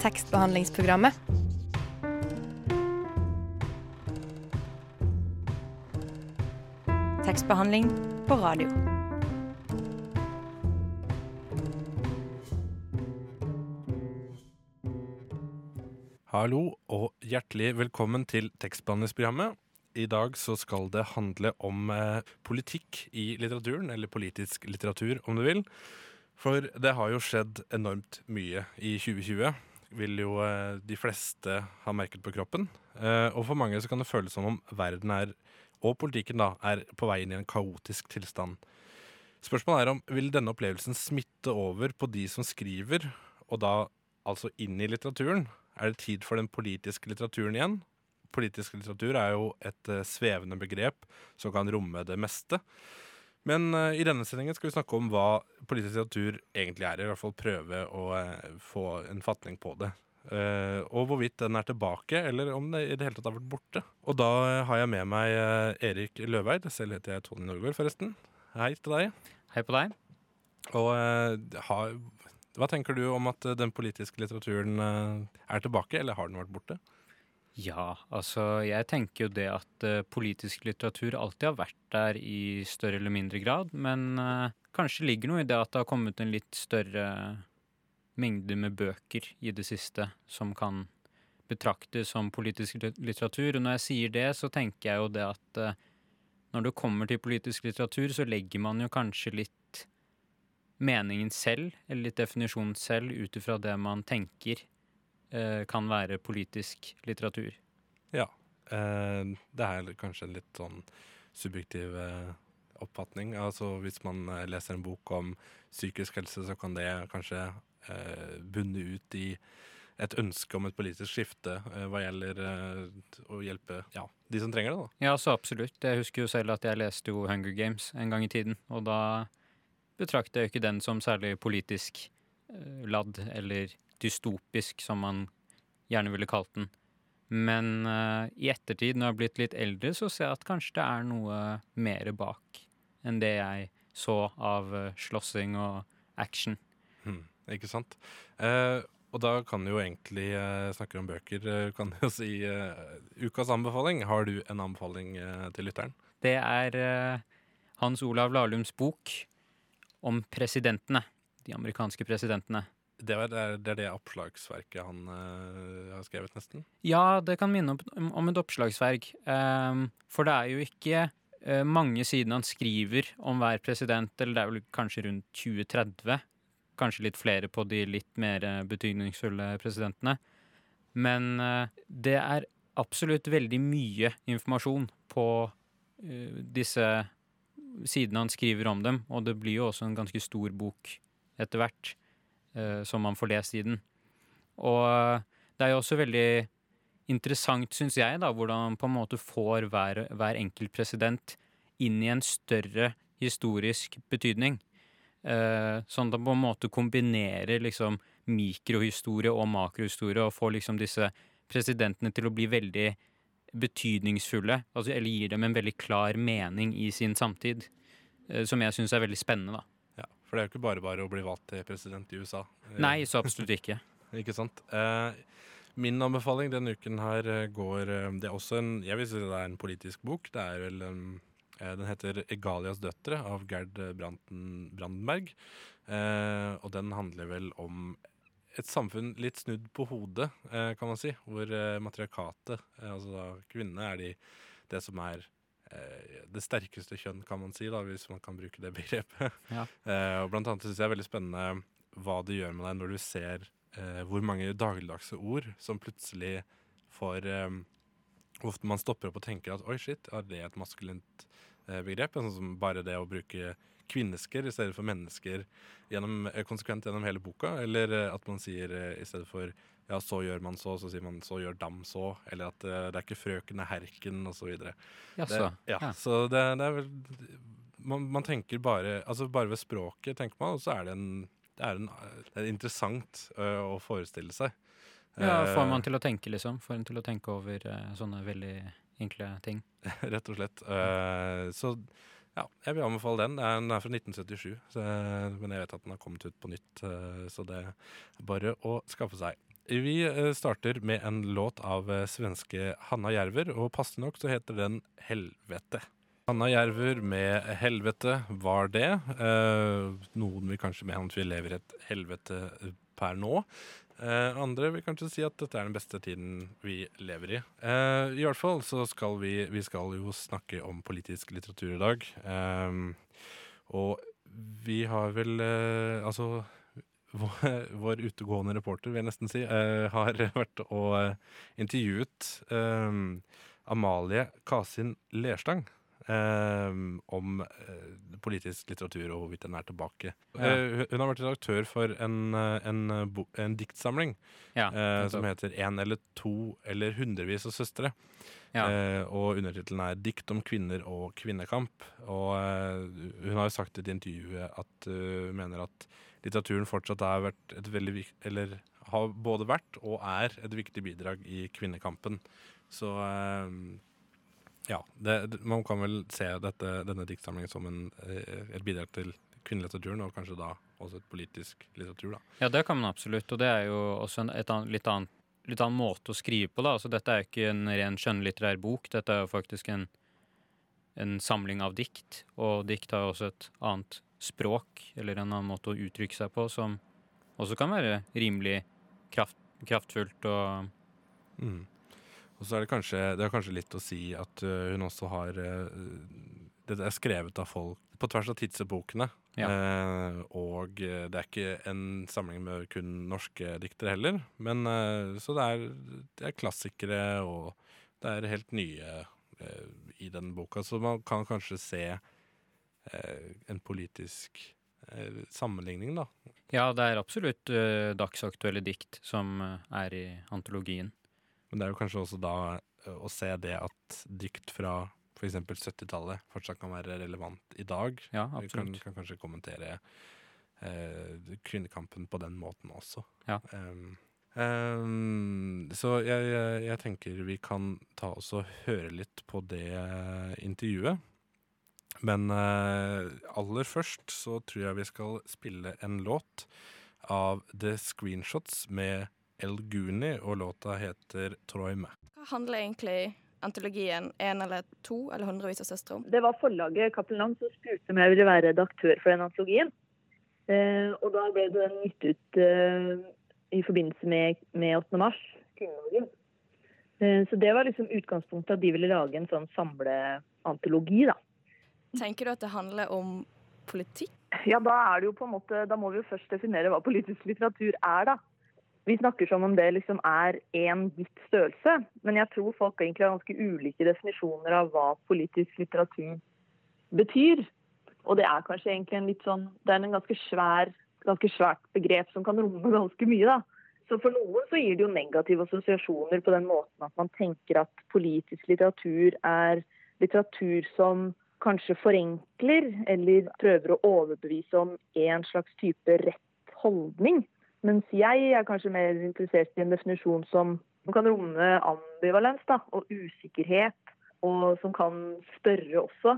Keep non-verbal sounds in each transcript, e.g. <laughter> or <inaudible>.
tekstbehandlingsprogrammet. Tekstbehandling på radio. Hallo og hjertelig velkommen til tekstbehandlingsprogrammet. I dag så skal det handle om eh, politikk i litteraturen, eller politisk litteratur om du vil. For det har jo skjedd enormt mye i 2020, vil jo eh, de fleste ha merket på kroppen. Eh, og for mange så kan det føles som om verden er, og politikken da, er på vei inn i en kaotisk tilstand. Spørsmålet er om vil denne opplevelsen smitte over på de som skriver, og da altså inn i litteraturen? Er det tid for den politiske litteraturen igjen? Politisk litteratur er jo et eh, svevende begrep som kan romme det meste. Men uh, i denne sendingen skal vi snakke om hva politisk litteratur egentlig er. I hvert fall prøve å uh, få en fatning på det. Uh, og hvorvidt den er tilbake, eller om det i det hele tatt har vært borte. Og da har jeg med meg Erik Løveid. Selv heter jeg Tony Norgård, forresten. Hei til deg. Hei på deg. Og har, hva tenker du om at den politiske litteraturen er tilbake, eller har den vært borte? Ja, altså jeg tenker jo det at uh, politisk litteratur alltid har vært der i større eller mindre grad, men uh, kanskje ligger noe i det at det har kommet en litt større mengde med bøker i det siste som kan betraktes som politisk litteratur. Og når jeg sier det, så tenker jeg jo det at uh, når det kommer til politisk litteratur, så legger man jo kanskje litt meningen selv, eller litt definisjonen selv, ut ifra det man tenker kan være politisk litteratur. Ja. Eh, det er kanskje en litt sånn subjektiv eh, oppfatning. Altså hvis man eh, leser en bok om psykisk helse, så kan det kanskje eh, bunne ut i et ønske om et politisk skifte eh, hva gjelder eh, å hjelpe ja, de som trenger det. da. Ja, så absolutt. Jeg husker jo selv at jeg leste jo Hunger Games en gang i tiden, og da betrakter jeg ikke den som særlig politisk eh, ladd, eller dystopisk, som man gjerne ville kalt den. Men uh, i ettertid, når jeg har blitt litt eldre, så ser jeg at kanskje det er noe mer bak enn det jeg så av uh, slåssing og action. Hmm, ikke sant? Uh, og da kan du jo egentlig uh, snakke om bøker, kan du jo si ukas anbefaling. Har du en anbefaling til lytteren? Det er Hans Olav Lahlums bok om presidentene. De amerikanske presidentene. Det, er, det er det oppslagsverket han uh, har skrevet, nesten? Ja, det kan minne om, om et oppslagsverk. Um, for det er jo ikke uh, mange sidene han skriver om hver president, eller det er vel kanskje rundt 2030. Kanskje litt flere på de litt mer eh, betydningsfulle presidentene. Men uh, det er absolutt veldig mye informasjon på disse sidene han skriver om dem, og det blir jo også en ganske stor bok etter hvert, som man får lest i den. Og eh, det er jo også veldig interessant, syns jeg, da, hvordan man på en måte får hver, hver enkelt president inn i en større historisk betydning. Eh, sånn at man på en måte kombinerer liksom mikrohistorie og makrohistorie, og får liksom disse presidentene til å bli veldig betydningsfulle, altså, eller gir dem en veldig klar mening i sin samtid, eh, som jeg syns er veldig spennende, da. For det er jo ikke bare bare å bli valgt til president i USA. Eh, Nei, så absolutt ikke. <laughs> Ikke sant? Eh, min anbefaling denne uken her eh, går eh, Det er også en Jeg vil si det er en politisk bok. Det er vel en eh, Den heter 'Egalias døtre' av Gerd Branden, Brandenberg. Eh, og den handler vel om et samfunn litt snudd på hodet, eh, kan man si. Hvor eh, matriarkatet, eh, altså kvinnene, er de, det som er eh, det sterkeste kjønn, kan man si, da, hvis man kan bruke det begrepet. <laughs> Ja. Eh, og blant annet syns jeg er veldig spennende hva det gjør med deg når du ser eh, hvor mange dagligdagse ord som plutselig får eh, Ofte man stopper opp og tenker at oi, shit, er det et maskulint eh, begrep? Sånn som bare det å bruke kvinnesker i stedet for mennesker gjennom, eh, konsekvent gjennom hele boka. Eller eh, at man sier eh, i stedet for ja, så gjør man så, så sier man så gjør dam så. Eller at det, det er ikke frøken, det er herken, osv. Jaså. Det, ja, Ja. Så det, det er vel man, man tenker bare Altså bare ved språket, tenker man, og så er det en Det er, en, det er interessant ø, å forestille seg. Ja, Eh, får man til å tenke, liksom. Får en til å tenke over eh, sånne veldig enkle ting. <laughs> Rett og slett. Eh, så ja, jeg vil anbefale den. Den er fra 1977, så, men jeg vet at den har kommet ut på nytt, eh, så det er bare å skaffe seg. Vi eh, starter med en låt av eh, svenske Hanna Jerver, og passende nok så heter den 'Helvete'. Hanna Jerver med 'Helvete' var det. Eh, noen vil kanskje mene at vi lever i et helvete per nå. Eh, andre vil kanskje si at dette er den beste tiden vi lever i. Eh, I hvert fall så skal vi, vi skal jo snakke om politisk litteratur i dag. Eh, og vi har vel eh, Altså vår, vår utegående reporter, vil jeg nesten si, uh, har vært og uh, intervjuet eh, Amalie Kasin Lerstang. om politisk litteratur og hvorvidt den er tilbake. Ja. Hun- har vært redaktør for en, en, en diktsamling Ja, som heter En eller to eller hundrevis av søstre. ja. Eh, og undertittelen er 'Dikt om kvinner og kvinnekamp'. Og eh, hun har jo sagt i et intervju at hun hun mener at litteraturen fortsatt har veldig eller har både vært og er et viktig bidrag i kvinnekampen. Så eh, ja, det, man kan vel se dette, denne diktsamlingen som en, eh, et bidrag til kvinnelitteraturen, og kanskje da også et politisk litteratur, da. Ja, det kan man absolutt. Og det er jo også en et annet, litt, annen, litt annen måte å skrive på. da. Altså, dette er jo ikke en ren skjønnlitterær bok. Dette er jo faktisk en, en samling av dikt. Og dikt har jo også et annet språk, eller en annen måte å uttrykke seg på, som også kan være rimelig kraft, kraftfullt og Mm. Og så er det kanskje, det er kanskje litt å si at uh, hun også har uh, Det er skrevet av folk på tvers av tidsepokene. Ja. Uh, og det er ikke en samling med kun norske diktere heller. Men Så det er, det er klassikere, og det er helt nye i den boka. Så man kan kanskje se en politisk øh, sammenligning, da. Ja, det er absolutt eh, dagsaktuelle dikt som eh, er i antologien. Men det er jo kanskje også da å se det at dikt fra f.eks. 70-tallet fortsatt kan være relevant i dag. Ja, absolutt. Vi kan, kan kanskje kommentere eh, kvinnekampen på den måten også. Ja. Um, um, så jeg, jeg, jeg tenker vi kan ta oss og høre litt på det intervjuet. Men eh, aller først så tror jeg vi skal spille en låt av The Screenshots med El Guni, og låta heter Troime. Hva handler egentlig antologien en eller to eller hundrevis av søstre om? Det var forlaget Cappelen Lang som spurte om jeg ville være redaktør for den antologien. Eh, og da ble den gitt ut eh, i forbindelse med, med 8. mars, kvinnedagen. Eh, så det var liksom utgangspunktet at de ville lage en sånn samleantologi, da. Tenker du at det handler om politikk? Ja, da er det jo på en måte, da må vi jo først definere hva politisk litteratur er, da. Vi snakker som om det liksom er én gitt størrelse, men jeg tror folk egentlig har ganske ulike definisjoner av hva politisk litteratur betyr. Og det er kanskje egentlig en litt sånn Det er en ganske svær, ganske svært begrep som kan romme ganske mye, da. Så for noen så gir det jo negative assosiasjoner på den måten at man tenker at politisk litteratur er litteratur som kanskje forenkler eller prøver å overbevise om en slags type rett holdning. Mens jeg er kanskje mer interessert i en definisjon som, kan romme ambivalens da, og usikkerhet, og som kan spørre også.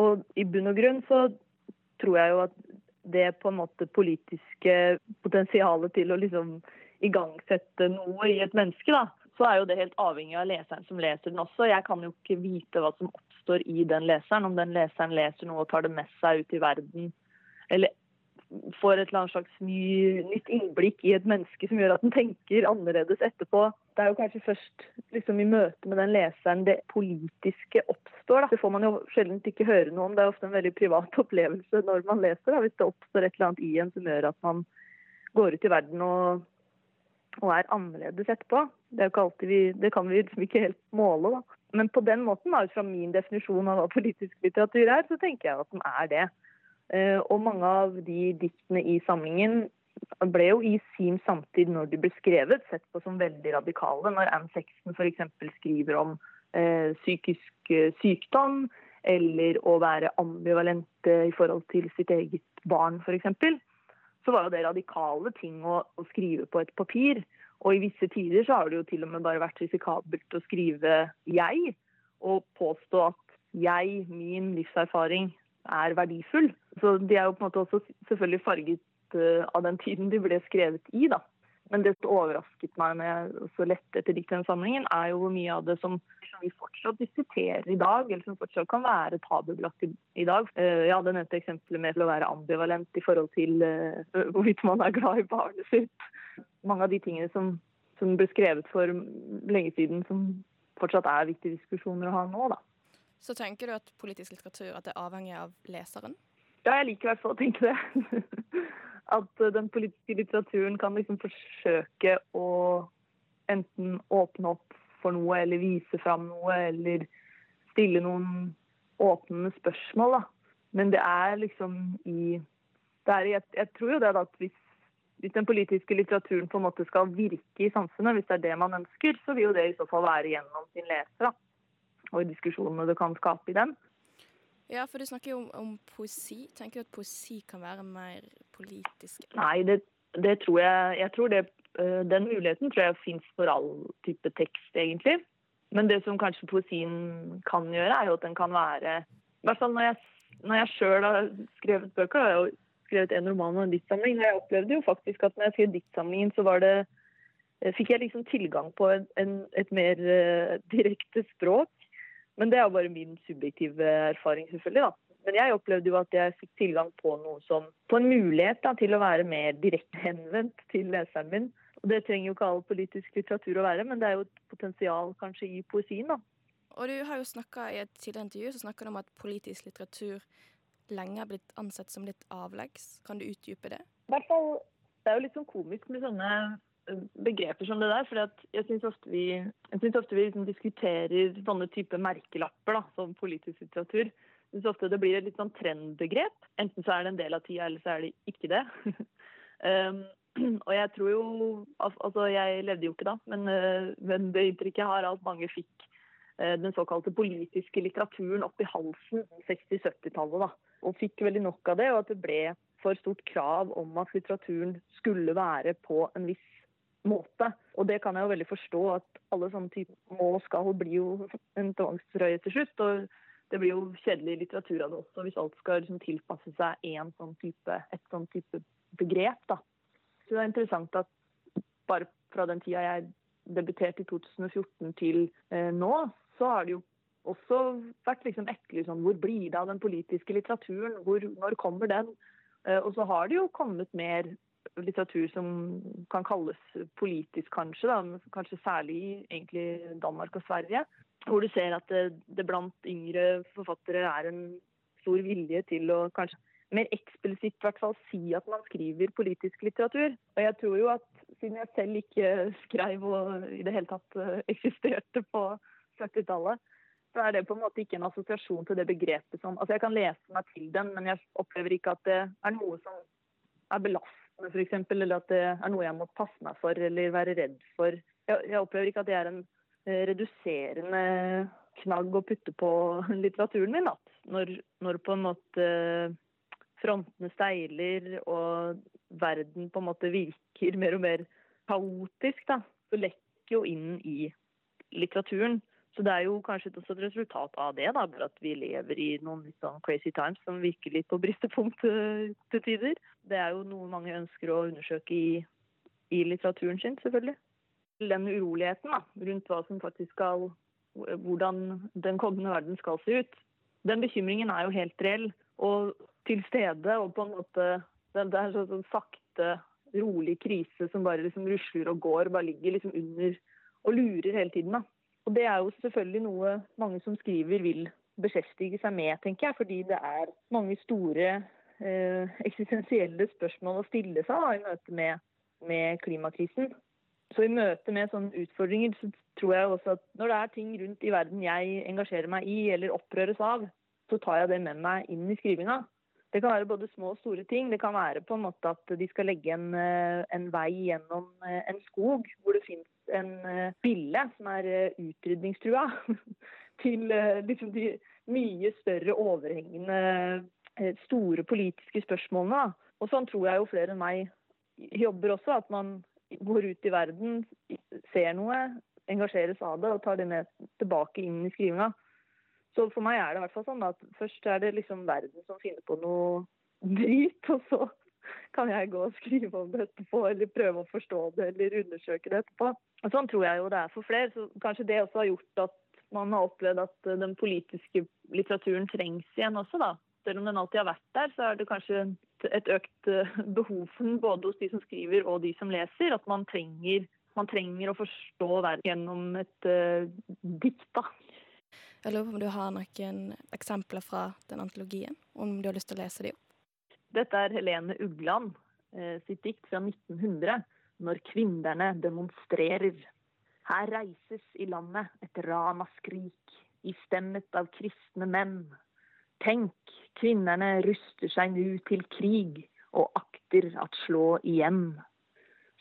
Og i bunn og grunn så tror jeg jo at det på en måte politiske potensialet til å liksom igangsette noe i et menneske, da, så er jo det helt avhengig av leseren som leser den også. Jeg kan jo ikke vite hva som oppstår i den leseren, om den leseren leser noe og tar det med seg ut i verden, eller får et eller annet slags ny, nytt innblikk i et menneske som gjør at den tenker annerledes etterpå. Det er jo kanskje først liksom, i møte med den leseren det politiske oppstår. Da. Det får man jo sjelden ikke høre noe om. Det er ofte en veldig privat <laughs> opplevelse når man leser. Da. Hvis det oppstår et eller annet i en som gjør at man går ut i verden og, og er annerledes etterpå. Det, er jo ikke vi, det kan vi liksom ikke helt måle. Da. Men på den måten, ut fra min definisjon av hva politisk litteratur er, så tenker jeg at den er det. Eh, Og mange av de diktene i samlingen ble jo i sin samtid når de ble skrevet, sett på som veldig radikale. Når Anne Sexton f.eks. skriver om eh, psykisk eh, sykdom, eller å være ambivalent i forhold til sitt eget barn f.eks., så var jo det radikale ting å, å skrive på et papir. Og i visse tider så har det jo til og med bare vært risikabelt å skrive 'jeg', og påstå at 'jeg, min livserfaring', er verdifull. Så de er jo på en måte også selvfølgelig farget eh, av den tiden de ble skrevet i, da. Men det som overrasket meg når jeg også lette etter dikt i den samlingen, er jo hvor mye av det som, vi fortsatt diskuterer i dag, eller som fortsatt kan være tabubelagt i, i dag. Uh, jeg hadde nevnt eksempelet med å være ambivalent i forhold til uh, <laughs> hvorvidt man er glad i barnet sitt. Mange av de tingene som, som ble skrevet for lenge siden, som fortsatt er viktige diskusjoner å ha nå. da. Så tenker du at politisk litteratur at det er avhengig av leseren? Ja, jeg liker i hvert fall å tenke det. <laughs> At den politiske litteraturen kan liksom forsøke å enten åpne opp for noe, eller vise fram noe, eller stille noen åpnende spørsmål. Da. Men det er liksom i er, jeg, jeg, tror jo det at hvis, hvis, den politiske litteraturen på en måte skal virke i samfunnet, hvis det er det man ønsker, så vil jo det i så fall være gjennom sin leser. Da. Og i diskusjonene det kan skape i den. Ja, for du snakker jo om, om, poesi. Tenker du at poesi kan være mer politisk? Nei, det, det tror jeg Jeg tror det, eh, Den muligheten tror jeg fins for all type tekst, egentlig. Men det som kanskje poesien kan gjøre, er jo at den kan være I hvert fall når jeg, når jeg sjøl har skrevet bøker, har jeg jo skrevet en roman og en diktsamling. Jeg opplevde jo faktisk at når jeg skrev diktsamlingen, så var det eh, fikk jeg liksom tilgang på en, en, et mer uh, direkte språk. Men det er jo bare min subjektive erfaring, selvfølgelig. da. Men jeg opplevde jo at jeg fikk tilgang på noe som På en mulighet da, til å være mer direkte henvendt til leseren min. Og det trenger jo ikke all politisk litteratur å være, men det er jo et potensial kanskje i poesien, da. Og du har jo snakka i et tidligere intervju så snakka du om at politisk litteratur lenge har blitt ansett som litt avleggs. Kan du utdype det? I hvert fall, Det er jo litt sånn komisk med sånne begreper som det der. For jeg syns ofte vi, synes ofte vi liksom diskuterer sånne type merkelapper da, som politisk litteratur. Jeg syns ofte det blir et litt sånn trendbegrep. Enten så er det en del av tida, eller så er det ikke det. <laughs> um, og jeg tror jo Altså, jeg levde jo ikke da, men, uh, men det inntrykket jeg har, er at mange fikk uh, den såkalte politiske litteraturen opp i halsen 60-70-tallet. da, Og fikk veldig nok av det, og at det ble for stort krav om at litteraturen skulle være på en viss måte. Og det kan jeg jo veldig forstå, at alle sånne typer må og skal bli jo en tvangstrøye til slutt. Og det blir jo kjedelig litteratur av det også, hvis alt skal liksom tilpasse seg en sånn type, et sånn type begrep. da. Så det er interessant at bare fra den tida jeg debuterte i 2014 til eh, nå, så har det jo også vært liksom etterlyst sånn Hvor blir det av den politiske litteraturen? Hvor, når kommer den? Eh, og så har det jo kommet mer litteratur som kan kalles politisk, kanskje. Da, kanskje særlig i Danmark og Sverige. Hvor du ser at det, det, blant yngre forfattere er en stor vilje til å kanskje mer eksplisitt hvert fall si at man skriver politisk litteratur. Og jeg tror jo at siden jeg selv ikke skrev og i det hele tatt eh, eksisterte på 70-tallet, så er det på en måte ikke en assosiasjon til det begrepet som Altså jeg kan lese meg til den, men jeg opplever ikke at det er noe som er belastende f.eks., eller at det er noe jeg må passe meg for eller være redd for. Jeg, jeg opplever ikke at det er en eh, reduserende knagg å putte på <laughs> litteraturen min. Når, når på en måte frontene steiler og verden på en måte virker <laughs> mer og mer kaotisk, da, så lekker jo inn i litteraturen. Så det er jo kanskje også et resultat av det, da, bare at vi lever i noen litt sånn crazy times som virker litt på bristepunkt til tider. Det er jo noe mange ønsker å undersøke i, i litteraturen sin, selvfølgelig. Den uroligheten da, rundt hva som faktisk skal Hvordan den kommende verden skal se ut. Den bekymringen er jo helt reell og til stede. Og på en måte Det er en sånn sakte, rolig krise som bare liksom rusler og går. Bare ligger liksom under og lurer hele tiden. da. Og det er jo selvfølgelig noe mange som skriver vil beskjeftige seg med, tenker jeg. Fordi det er mange store eh, eksistensielle spørsmål å stille seg da, i møte med, med, klimakrisen. Så i møte med sånne utfordringer så tror jeg også at når det er ting rundt i verden jeg engasjerer meg i eller opprøres av, så tar jeg det med meg inn i skrivinga. Det kan være både små og store ting. Det kan være på en måte at de skal legge en, eh, en vei gjennom eh, en skog hvor det finnes en eh, bille som er utrydningstrua, <laughs> til liksom de mye større overhengende store politiske spørsmålene. Og sånn tror jeg jo flere enn meg jobber også. At man går ut i verden, ser noe, engasjeres av det og tar det med tilbake inn i skrivinga. Så for meg er det i hvert fall sånn at først er det liksom verden som finner på noe drit, og så kan jeg gå og skrive om det etterpå, eller prøve å forstå det, eller undersøke det etterpå. Og sånn tror jeg jo det er for flere. Så kanskje det også har gjort at man har opplevd at den politiske litteraturen trengs igjen også, da. Selv om den alltid har vært der, så er det kanskje et økt eh, behov for den både hos de som skriver og de som leser. At man trenger, man trenger å forstå verden gjennom et uh, dikt, da. Jeg lurer på om du har noen eksempler fra den antologien, om du har lyst til å lese de opp? Dette er Helene Ugland eh, sitt dikt fra 1900, 'Når kvinnerne demonstrerer'. Her reises i landet et ramaskrik, istemmet av kristne menn. Tenk, kvinnerne ruster seg nu til krig og akter at slå igjen.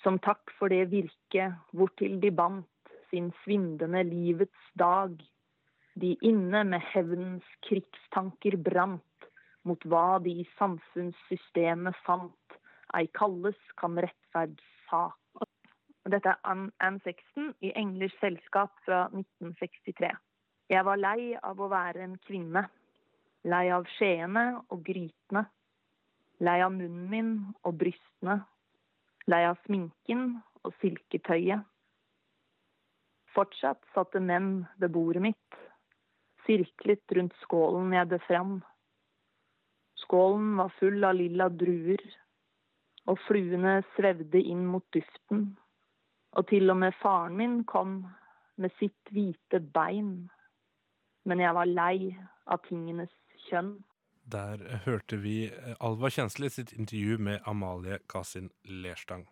Som takk for det virket hvortil de bandt sin svindende livets dag. De inne med hevnens krigstanker brant mot hva de i samfunnssystemet fant, ei kalles kan rettferdssak. Dette er Anne Sexton i 'Englers selskap' fra 1963. Jeg var lei av å være en kvinne. Lei av skjeene og grytene. Lei av munnen min og brystene. Lei av sminken og silketøyet. Fortsatt satte menn ved bordet mitt, sirklet rundt skålen jeg bød fram. Skålen var full av lilla druer, og fluene svevde inn mot duften. Og til og med faren min kom med sitt hvite bein. Men jeg var lei av tingenes kjønn. Der hørte vi Alva Kjensli sitt intervju med Amalie Kasin Lerstang.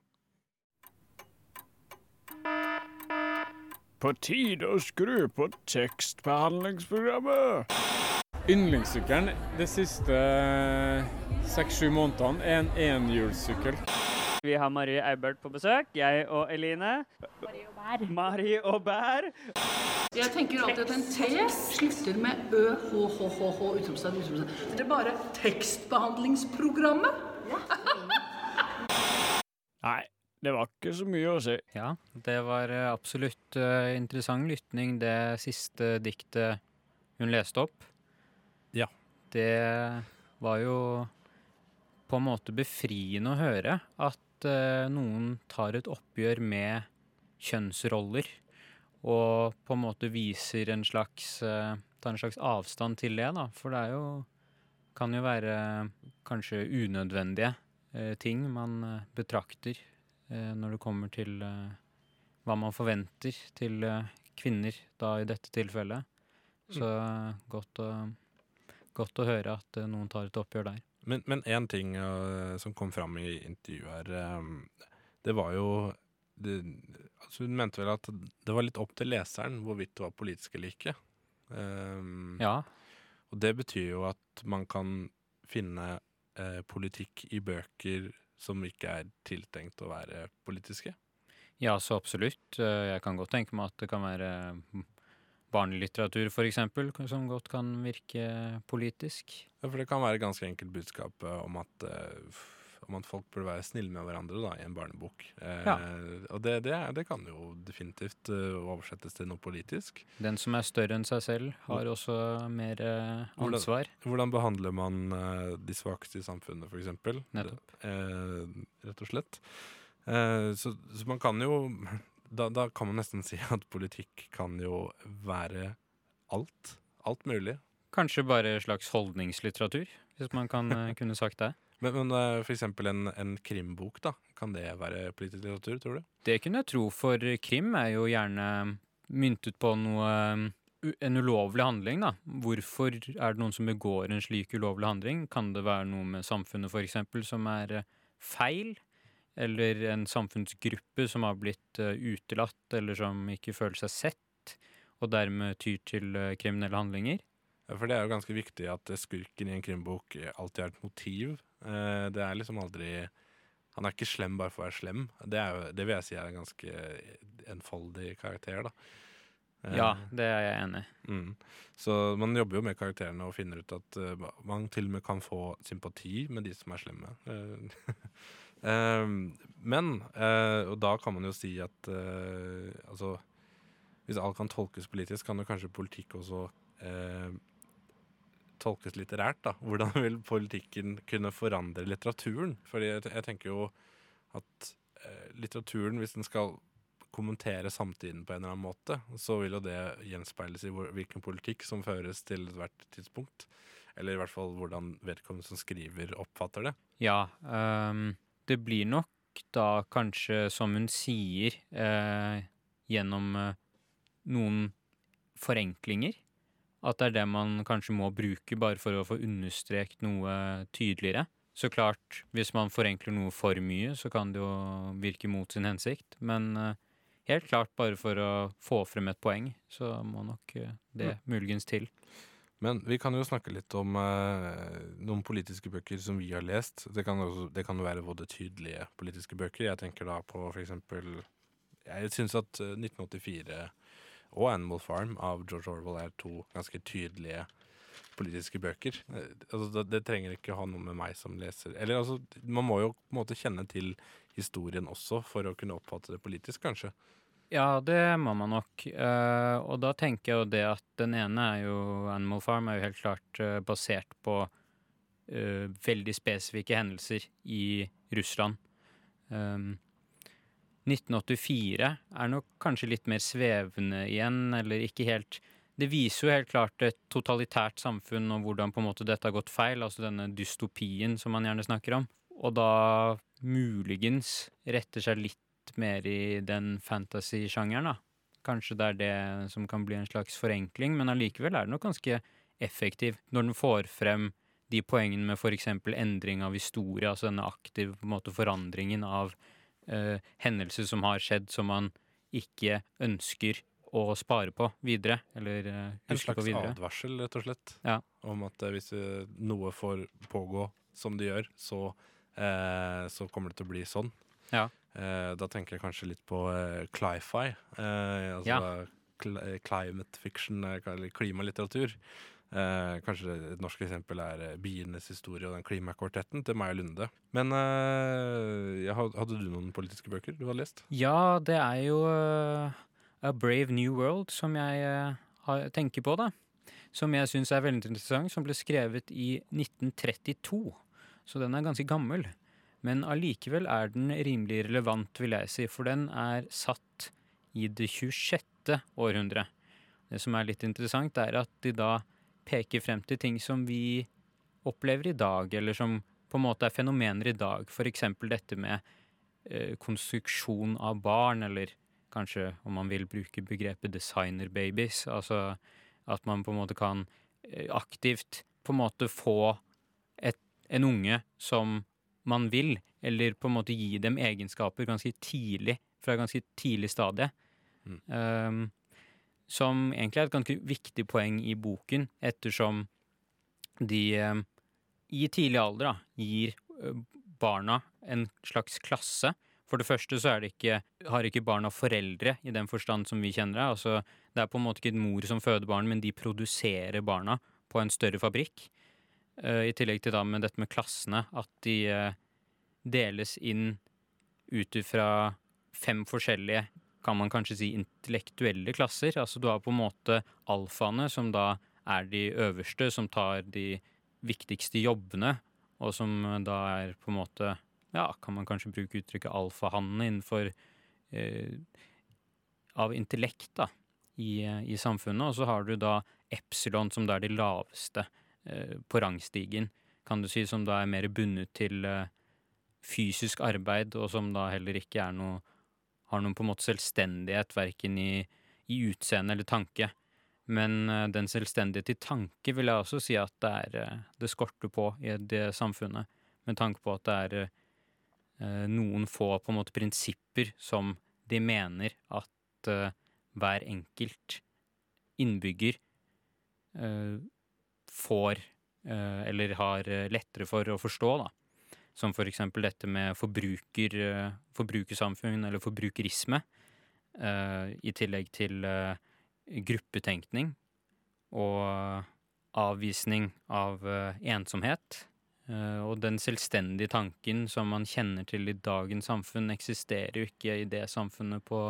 På tide å skru på tekstbehandlingsprogrammet! Yndlingssykkelen de siste seks-sju månedene er en enhjulssykkel. Vi har Marie Eibert på besøk. Jeg og Eline. Marie og Bær. Marie og Bær. Jeg tenker alltid at en T slutter med ø, h, h, h, h, utropstegn, utropstegn. Det er bare tekstbehandlingsprogrammet. <laughs> Nei, det var ikke så mye å si. Ja, det var eh, absolutt eh, interessant lytning, det siste diktet hun leste opp. Det var jo på en måte befriende å høre at uh, noen tar et oppgjør med kjønnsroller, og på en måte viser en slags uh, tar en slags avstand til det, da. For det er jo kan jo være kanskje unødvendige uh, ting man betrakter når det kommer til hva man forventer til kvinner, da i dette tilfellet. Så eh, godt, å, godt å høre at eh, noen tar et oppgjør der. Men, én en ting uh, som kom fram i intervjuet her, um, det var jo det, altså Hun mente vel at det var litt opp til leseren hvorvidt det var politisk eller ikke. Um, Ja, Og det betyr jo at man kan finne uh, politikk i bøker som ikke er tiltenkt å være politiske. ja, så absolutt. Jeg kan godt tenke meg at det kan være mm, barnelitteratur, for eksempel, som godt kan virke politisk. Ja, for det kan være ganske enkelt budskap eh, om at, eh, om at folk burde være snille med hverandre da, i en barnebok. Eh, Ja. Og det, det, det kan jo definitivt oversettes til noe politisk. Den som er større enn seg selv, har også mer ansvar. Hvordan-. Hvordan behandler man de svakeste i samfunnet, f.eks.? Nettopp. Eh, rett og slett. Eh, så, så man kan jo da, da kan man nesten <laughs> si at politikk kan jo være alt. Alt mulig. Kanskje bare slags holdningslitteratur, hvis man kan eh, <laughs> kunne sagt det. Men, men eh, for eksempel en, en krimbok, da. Kan det være politisk litteratur, tror du? Det kunne jeg tro, for krim er jo gjerne myntet på noe en ulovlig handling, da. Hvorfor er det noen som begår en slik ulovlig handling? Kan det være noe med samfunnet, eksempel, som er eh, feil? Eller en samfunnsgruppe som har blitt eh, utelatt, eller som ikke føler seg sett, og dermed tyr til eh, kriminelle handlinger? For det er jo ganske viktig at eh, skurken i en krimbok alltid har et motiv. Det er liksom aldri Han er ikke slem bare for å være slem. Det, er jo, det vil jeg si er en ganske enfoldig karakter, da. Ja, det er jeg enig i. Mm. Så man jobber jo med karakterene og finner ut at man til og med kan få sympati med de som er slemme. <laughs> Eh, eh, men, eh, og da kan man jo si at eh, altså Hvis alt kan tolkes politisk, kan jo kanskje politikk også eh, tolkes litterært. da. Hvordan <laughs> vil politikken kunne forandre litteraturen? Fordi jeg, jeg tenker jo at eh, litteraturen, hvis den skal kommentere samtiden på en eller annen måte, så vil jo det gjenspeiles i hvor, hvilken politikk som føres til ethvert tidspunkt. Eller i hvert fall hvordan vedkommende som skriver, oppfatter det. Ja, ehm, det blir nok da kanskje, som hun sier, eh, gjennom eh, noen forenklinger. At det er det man kanskje må bruke bare for å få understreket noe tydeligere. Så klart, hvis man forenkler noe for mye, så kan det jo virke mot sin hensikt. Men eh, helt klart bare for å få frem et poeng, så må nok eh, det muligens til. Men vi kan jo snakke litt om eh, noen politiske bøker som vi har lest. Det kan, også, det kan være både tydelige politiske bøker. Jeg tenker da på f.eks. Jeg syns at eh, 1984 og Animal Farm av George Orwell er to ganske tydelige politiske bøker. Eh, altså, det, det trenger ikke ha noe med meg som leser Eller altså, man må jo på en måte kjenne til historien også for å kunne oppfatte det politisk, kanskje. Ja, det må man nok. Eh, og da tenker jeg jo det at den ene er jo Animal Farm er jo helt klart eh, basert på eh, veldig spesifikke hendelser i Russland. Um, 1984 er nok kanskje litt mer svevende igjen, eller ikke helt Det viser jo helt klart et totalitært samfunn og hvordan på en måte dette har gått feil, altså denne dystopien som man gjerne snakker om. Og da muligens retter seg litt mer i den fantasy-sjangeren, da. Kanskje det er det som kan bli en slags forenkling, men allikevel er det nok ganske effektiv når den får frem de poengene med f.eks. endring av historie, altså denne aktive på en måte, forandringen av eh, hendelser som har skjedd, som man ikke ønsker å spare på videre. Eller eh, En huske på slags advarsel, rett og slett. Ja. Om at eh, hvis eh, noe får pågå som det gjør, så, eh, så kommer det til å bli sånn. Ja. Eh, da tenker jeg kanskje litt på eh, cli-fi. Eh, altså Ja. cl climate fiction, eller klimalitteratur. Eh, kanskje et norsk eksempel er 'Bienes historie' og den klimakvartetten til Maja Lunde. Men eh, hadde du noen politiske bøker du hadde lest? Ja, det er jo uh, A Brave New World som jeg uh, tenker på, da. Som jeg syns er veldig interessant, som ble skrevet i 1932. Så den er ganske gammel. Men allikevel er den rimelig relevant, vil jeg si, for den er satt i det 26. århundre. Det som er litt interessant, er at de da peker frem til ting som vi opplever i dag, eller som på en måte er fenomener i dag. Eksempel dette med eh, konstruksjon av barn, eller kanskje om man vil bruke begrepet designer babies. Altså at man på en måte kan eh, aktivt på en måte få et, en unge som man vil, eller på en måte gi dem egenskaper ganske tidlig, fra ganske tidlig stadie. Mm. Um, som egentlig er et ganske viktig poeng i boken, ettersom de um, i tidlig alder da, gir barna en slags klasse. For det første så er det ikke, har ikke barna foreldre i den forstand som vi kjenner det. Altså, det er på en måte ikke en mor som føder barn, men de produserer barna på en større fabrikk. Eh, I tillegg til da med dette med klassene, at de eh, deles inn ut ifra fem forskjellige, kan man kanskje si, intellektuelle klasser. Altså du har på en måte alfaene, som da er de øverste, som tar de viktigste jobbene, og som eh, da er på en måte Ja, kan man kanskje bruke uttrykket alfahannene innenfor eh, Av intellekt, da, i, i samfunnet. Og så har du da epsilon, som da er de laveste eh, på rangstigen, kan du si, som da er mer bundet til eh, fysisk arbeid, og som da heller ikke er noe har noen på en måte selvstendighet, verken i, i utseende eller tanke. Men eh, den selvstendighet i tanke vil jeg også si at det, er, eh, det skorter på i det samfunnet. Med tanke på at det er eh, noen få på en måte prinsipper som de mener at eh, hver enkelt innbygger eh, får eh, eller har eh, lettere for å forstå, da. Som for eksempel dette med forbruker, eh, forbrukersamfunn eller forbrukerisme. I tillegg til gruppetenkning og avvisning av ensomhet. Og den selvstendige tanken som man kjenner til i dagens samfunn, eksisterer jo ikke i det samfunnet på,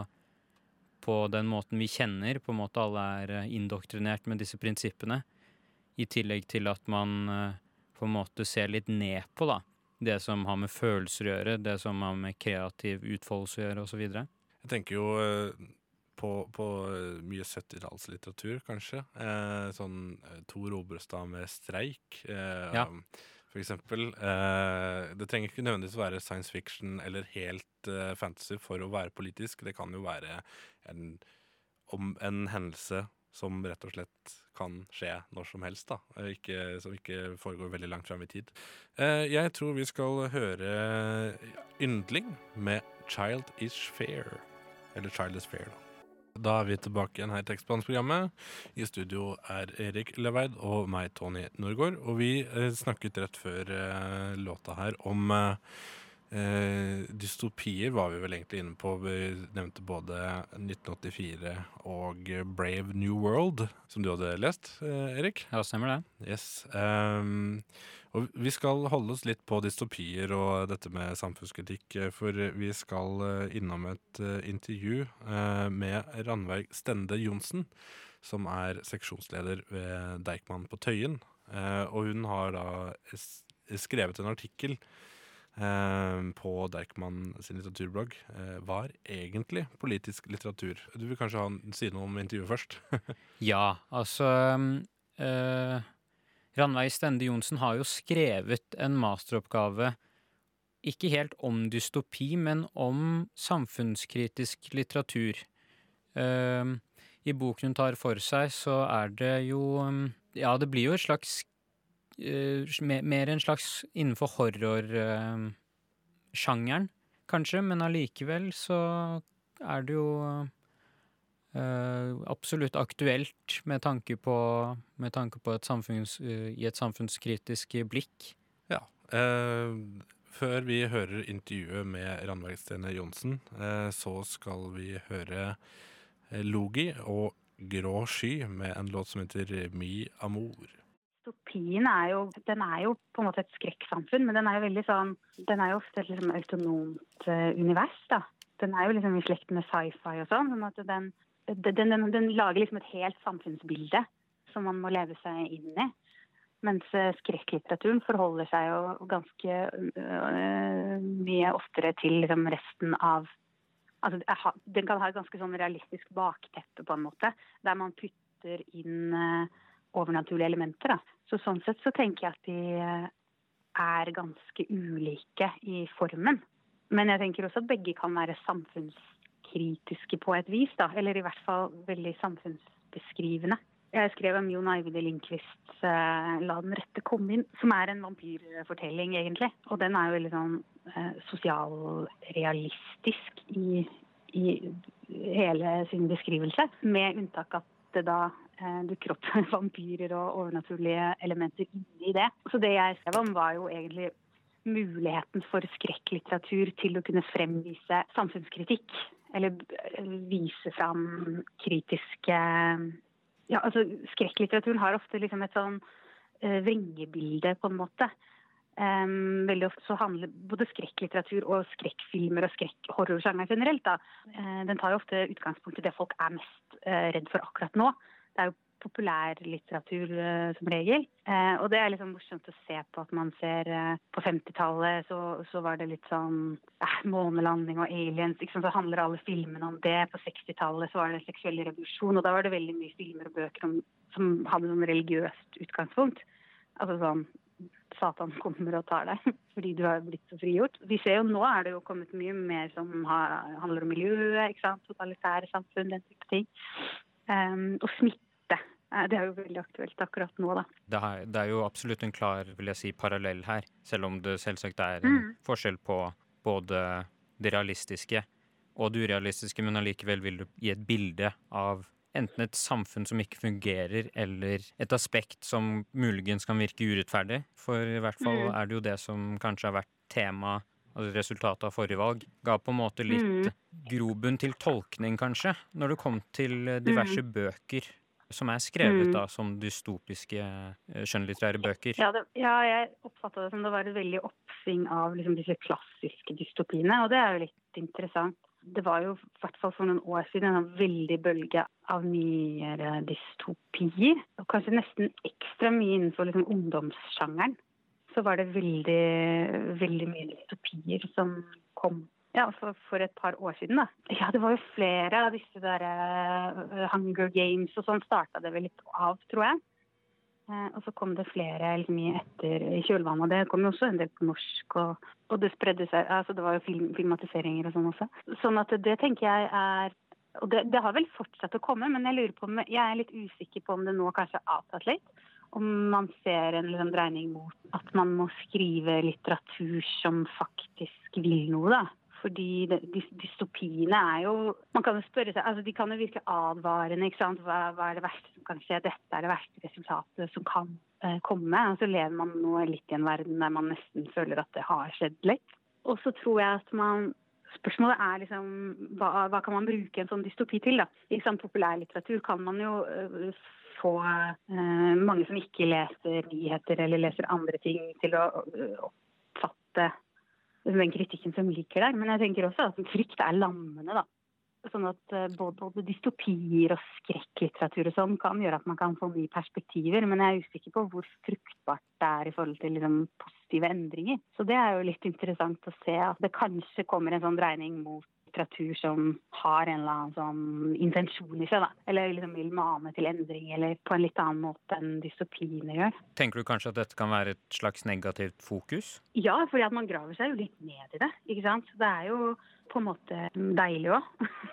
på den måten vi kjenner. På en måte alle er indoktrinert med disse prinsippene. I tillegg til at man eh, på en måte ser litt ned på da, det som har med følelser å gjøre, det som har med kreativ utfoldelse å gjøre, osv. Jeg tenker jo eh, på, på eh, mye 70-tallslitteratur, kanskje. Eh, sånn Tor Obrestad med 'Streik'. Eh, Ja. For eksempel. Eh, det trenger ikke nødvendigvis være science fiction eller helt fantasy for å være politisk. Det kan jo være en, om en hendelse som rett og slett kan skje når som helst, da. Eh, Ikke, som ikke foregår veldig langt fram i tid. Eh, jeg tror vi skal høre Yndling med 'Child Is Fair'. Eller 'Child Is Fair', da. Da er vi tilbake igjen her i Tekstbehandlingsprogrammet. I studio er Erik Leveid og meg, Tony Norgård. Og vi eh, snakket rett før låta her om eh, dystopier, var vi vel egentlig inne på. Vi nevnte både 1984 og Brave New World, som du hadde lest, eh, Erik. Ja, stemmer det. Yes. Um, og vi skal holde oss litt på dystopier og dette med samfunnskritikk, eh, for vi skal eh, innom et eh, intervju eh, med Ranveig Stende Johnsen, som er seksjonsleder ved Deichman på Tøyen. Eh, og hun har da skrevet en artikkel på Deichman sin litteraturblogg. Eh, var egentlig politisk litteratur. Du vil kanskje ha, si noe om intervjuet først? <laughs> Ja, altså eh, Ranveig Stende Johnsen har jo skrevet en masteroppgave ikke helt om dystopi, men om samfunnskritisk litteratur. Uh, I boken hun tar for seg, så er det jo Ja, det blir jo et slags Mer en slags innenfor horrorsjangeren, kanskje, men allikevel så er det jo eh, absolutt aktuelt med tanke på, med tanke på et samfunns, eh, i et samfunnskritisk blikk. Ja. Eh, før vi hører intervjuet med Randveig Stene Johnsen, eh, så skal vi høre eh, Logi og Grå sky med en låt som heter Mi Amour. Dystopien er jo, er jo på en måte et skrekksamfunn, men den er jo veldig sånn Den er jo ofte et liksom autonomt eh, univers, da. Den er jo liksom i slekt med sci-fi og sånn. sånn at den, den, den, den lager liksom et helt samfunnsbilde som man må leve seg inn i. Mens eh, skrekklitteraturen forholder seg jo ganske øh, mye oftere til liksom resten av Altså, den kan ha et ganske sånn realistisk bakteppe, på en måte, der man putter inn eh, overnaturlige elementer. Da. Så sånn sett så tenker jeg at de eh, er ganske ulike i formen. Men jeg tenker også at begge kan være samfunnskritiske på et vis, da. Eller i hvert fall veldig samfunnsbeskrivende. Jeg skrev om Jon Eivind Lindqvists eh, 'La den rette komme inn', som er en vampyrfortelling, egentlig. Og den er jo veldig sånn eh, sosialrealistisk i, i hele sin beskrivelse. Med unntak at det da dukker opp <laughs> vampyrer og overnaturlige elementer inni det. Så det jeg skrev om, var jo egentlig muligheten for skrekklitteratur til å kunne fremvise samfunnskritikk. Eller eh, vise fram kritiske Ja, altså skrekklitteraturen har ofte liksom et sånn eh, vrengebilde, på en måte. Um, veldig ofte så handler både skrekklitteratur og skrekkfilmer og skrekk-horrorsjangeren generelt da, uh, den tar jo ofte utgangspunkt i det folk er mest uh, redd for akkurat nå. Det er jo populærlitteratur uh, som regel. Eh, og det er liksom morsomt å se på at man ser eh, På 50-tallet så, så var det litt sånn eh, månelanding og aliens. Ikke sant? Så handler alle filmene om det. På 60-tallet så var det seksuell revolusjon, og da var det veldig mye filmer og bøker om, som hadde sånn religiøst utgangspunkt. Altså sånn Satan kommer og tar deg <laughs> fordi du har blitt så frigjort. Vi ser jo Nå er det jo kommet mye mer som har, handler om miljøet, ikke sant? totalitære samfunn, den type ting. Um, og smitte. Eh, Det er jo veldig aktuelt akkurat nå, da. Det er, det er jo absolutt en klar vil jeg si, parallell her, selv om det selvsagt er en Mm. forskjell på både det realistiske og det urealistiske, men allikevel vil du gi et bilde av enten et samfunn som ikke fungerer, eller et aspekt som muligens kan virke urettferdig. For i hvert fall Mm. er det jo det som kanskje har vært tema, altså resultatet av forrige valg, ga på en måte litt Mm. grobunn til tolkning, kanskje, når det kom til diverse diverse bøker som er skrevet Mm. da som dystopiske eh, skjønnlitterære bøker. Ja, det, ja jeg oppfatta det som det var et veldig oppsving av liksom, disse klassiske dystopiene, og det er jo litt interessant. det var jo i hvert fall for noen år siden en veldig bølge av nyere dystopier. Og kanskje nesten ekstra mye innenfor liksom ungdomssjangeren. Så var det veldig, veldig mye dystopier som kom ja, for, for, et par år siden, da. Ja, det var jo flere av disse der uh, Hunger Games og sånn starta det vel litt av, tror jeg. Uh, og så kom det flere liksom, etter i kjølvannet. Det kom jo også en del på norsk. Og, og det spredde seg altså Det var jo film, filmatiseringer og sånn også. Sånn at det tenker jeg er Og det, det, har vel fortsatt å komme, men jeg lurer på om jeg er litt usikker på om det nå kanskje har avtatt litt. Om man ser en liksom, dreining mot at man må skrive litteratur som faktisk vil noe, da. Fordi dystopiene er jo Man kan jo spørre seg altså De kan jo virke advarende. ikke sant? Hva, hva, er det verste som kan skje? Dette er det verste resultatet som kan eh, komme. Og så lever man nå litt i en verden der man nesten føler at det har skjedd litt. Og så tror jeg at man Spørsmålet er liksom hva, hva kan man bruke en sånn dystopi til? da? I sånn populærlitteratur kan man jo uh, få uh, mange som ikke leser nyheter eller leser andre ting, til å oppfatte den kritikken som ligger der. Men jeg tenker også at frykt er lammende, da. Sånn at eh, både, dystopier og skrekklitteratur og sånn kan gjøre at man kan få nye perspektiver. Men jeg er usikker på hvor fruktbart det er i forhold til liksom, positive endringer. Så det er jo litt interessant å se at det kanskje kommer en sånn dreining mot litteratur som har en eller annen sånn intensjon i seg. da. Eller liksom vil mane til endring, eller på en litt annen måte enn dystopiene gjør. Tenker du kanskje at dette kan være et slags negativt fokus? Ja, fordi at man graver seg jo litt ned i det. ikke sant? Det er jo på en måte deilig òg.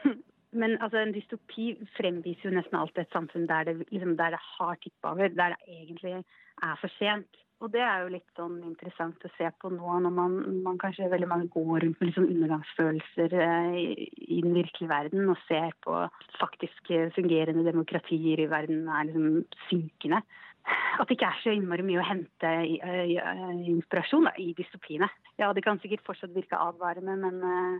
<laughs> Men altså, en dystopi fremviser jo nesten alltid et samfunn der det, liksom, der det har tippa over, der det egentlig er for sent. Og det er jo litt sånn interessant å se på nå når man, man kanskje veldig mange går rundt med liksom undergangsfølelser eh, i, den virkelige verden og ser på faktisk fungerende demokratier i verden er liksom synkende. At det ikke er så innmari mye å hente i, i, i inspirasjon da, i dystopiene. Ja, det kan sikkert fortsatt virke advarende, men eh,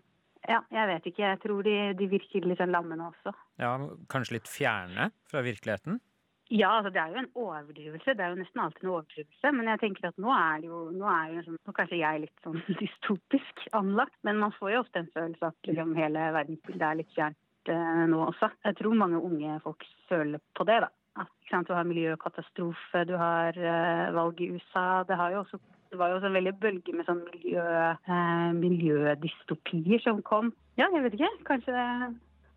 ja, jeg vet ikke. Jeg tror de, de virker litt sånn lammende også. Ja, Kanskje litt fjerne fra virkeligheten? Ja, altså det er jo en overdrivelse. Det er jo nesten alltid en overdrivelse. Men jeg tenker at nå er jo, nå er jo sånn, nå kanskje jeg er litt sånn <laughs> dystopisk anlagt. Men man får jo ofte en følelse at liksom, hele verdensbildet er litt fjernt eh, nå også. Jeg tror mange unge folk føler på det, da. At, sant, du har miljøkatastrofe, du har eh, valg i USA. Det, har jo også, det var jo en veldig bølge med sånn miljø, eh, miljødystopier som kom. Ja, jeg vet ikke. Kanskje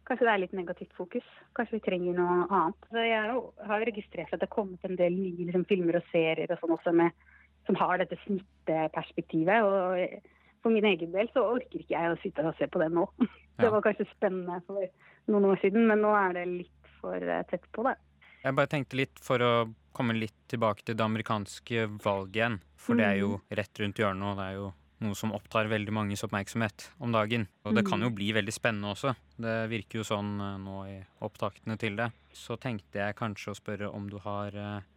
Kanskje det er litt negativt fokus. Kanskje vi trenger noe annet. Så jeg har registrert at det har kommet en del nye liksom, filmer og serier og sånn også med, som har dette smitteperspektivet. Og for min egen del så orker ikke jeg å sitte og se på det nå. <laughs> Ja. Det var kanskje spennende for noen år siden, men nå er det litt for eh, tett på, det. Jeg bare tenkte litt for å komme litt tilbake til det amerikanske valget igjen. For det er jo mm. rett rundt hjørnet, og det er jo noe som opptar veldig manges oppmerksomhet om dagen. Og det kan jo mm. bli veldig spennende også. Det virker jo sånn eh, nå i opptaktene til det. Så tenkte jeg kanskje å spørre om du har eh,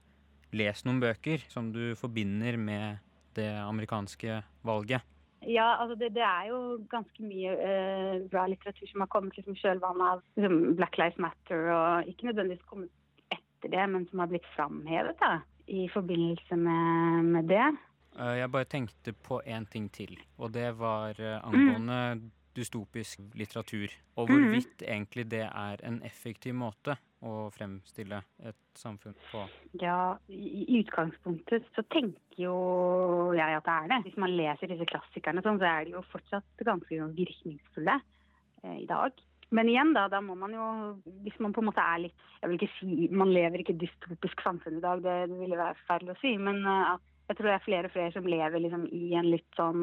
lest noen bøker som du forbinder med det amerikanske valget. Ja, altså det, det er jo ganske mye eh, bra litteratur som har kommet liksom kjølvannet av liksom Black Lives Matter, og ikke nødvendigvis kommet etter det, men som har blitt framhevet da, i forbindelse med, med det. Eh, jeg bare tenkte på én ting til, og det var eh, angående mm. dystopisk litteratur. Og hvorvidt mm. egentlig det er en effektiv måte å fremstille et samfunn på. Ja, i utgangspunktet så tenker jo jeg at det er det. Hvis man leser disse klassikerne, sånn, så er de jo fortsatt ganske virkningsfulle eh, i dag. Men igjen, da, da må man jo Hvis man på en måte er litt Jeg vil ikke si Man lever ikke dystopisk samfunn i dag, det, ville være feil å si. Men uh, jeg tror det er flere og flere som lever liksom i en litt sånn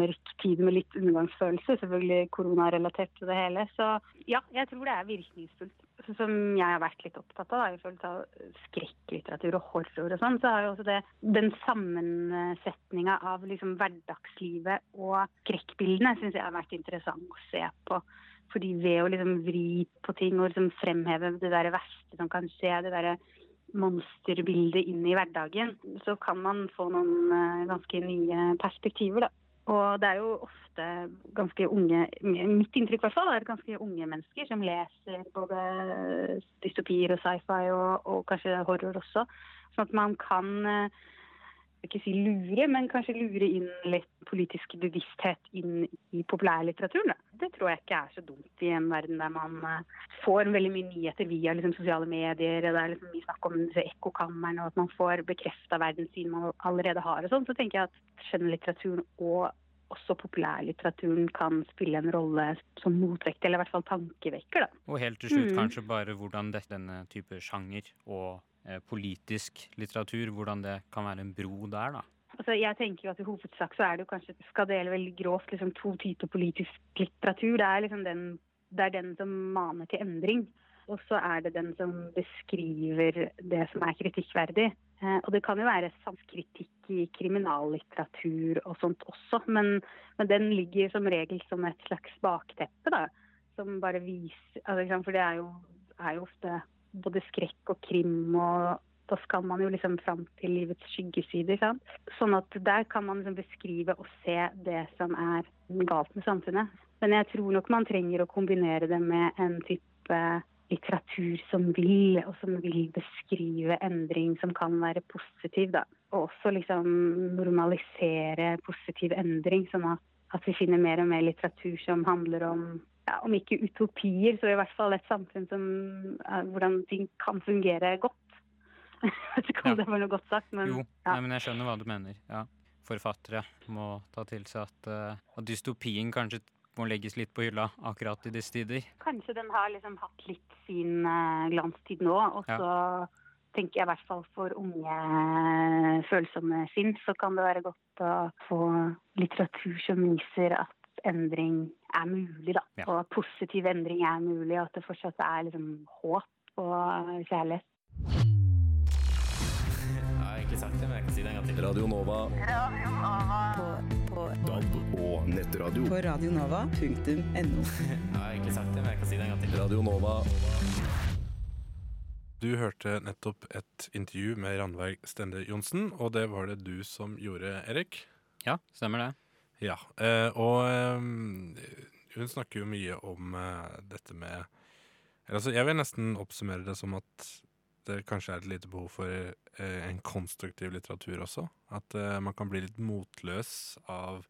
mørk tid med litt undergangsfølelse. Selvfølgelig koronarelatert til det hele. Så ja, jeg tror det er virkningsfullt. Som jeg har vært litt opptatt av da, i forhold til skrekklitteratur og horror og sånn, så har jo også det den sammensetninga av liksom hverdagslivet og skrekkbildene syns jeg har vært interessant å se på. Fordi ved å liksom vri på ting og liksom fremheve det der verste som kan skje, det derre monsterbildet inn i hverdagen, så kan man få noen eh, ganske nye perspektiver, da. Og det er jo ofte ganske unge Mitt inntrykk i hvert fall er ganske unge mennesker som leser både dystopier og sci-fi og, og, kanskje horror også. Sånn at man kan eh, ikke si lure, men kanskje lure inn litt politisk bevissthet inn i populærlitteraturen. Det tror jeg ikke er så dumt i en verden der man eh, får veldig mye nyheter via liksom, sosiale medier. Det er liksom mye snakk om ekkokammeren og at man får bekrefta verdenssyn man allerede har. og sånn, Så tenker jeg at skjønnlitteraturen og også populærlitteraturen kan spille en rolle som motvekt, eller i hvert fall tankevekker. da. Og helt til slutt Mm. kanskje bare hvordan denne type sjanger og politisk litteratur, hvordan det kan være en bro der, da. Altså, jeg tenker jo at I hovedsak så er det jo kanskje skal dele veldig grovt liksom, to typer politisk litteratur. Det er liksom den, det er den som maner til endring. Og så er det den som beskriver det som er kritikkverdig. Eh, og det kan jo være samskritikk i kriminallitteratur og sånt også, men, men den ligger som regel som et slags bakteppe, da. Som bare viser altså, For det er jo, er jo ofte både skrekk og krim og da skal man jo liksom fram til livets skyggesider. Sant? Sånn at der kan man liksom beskrive og se det som er galt med samfunnet. Men jeg tror nok man trenger å kombinere det med en type litteratur som vil, og som vil beskrive endring som kan være positiv. Da. Og også liksom normalisere positiv endring, sånn at, vi finner mer og mer litteratur som handler om ja, om ikke utopier, så i hvert fall et samfunn som, eh, hvordan ting kan fungere godt. <laughs> Jeg vet ikke om det var noe godt sagt, men Jo, ja. nei, men jeg skjønner hva du mener. Ja. Forfattere må ta til seg at, uh, at dystopien kanskje må legges litt på hylla akkurat i disse tider. kanskje den har liksom hatt litt sin uh, glanstid nå. Og så tenker jeg i hvert fall for unge følsomme sinn, så kan det være godt å få litteratur som viser at endring er mulig, da. Ja. Og at positiv endring er mulig, og at det fortsatt er liksom håp og kjærlighet. Jeg har egentlig sagt det, men jeg kan si det en gang til. Radio Nova. DAB og nettradio. På radionova.no. <laughs> Jeg har egentlig sagt det, men jeg kan si det en gang til. Radio Nova. Du hørte nettopp et intervju med Randveig Stende Johnsen, og det var det du som gjorde, Erik. Ja, stemmer det. Ja, eh, og eh, hun snakker jo mye om eh, dette med altså, Jeg vil nesten oppsummere det som at det kanskje er et lite behov for en konstruktiv litteratur også. At man kan bli litt motløs av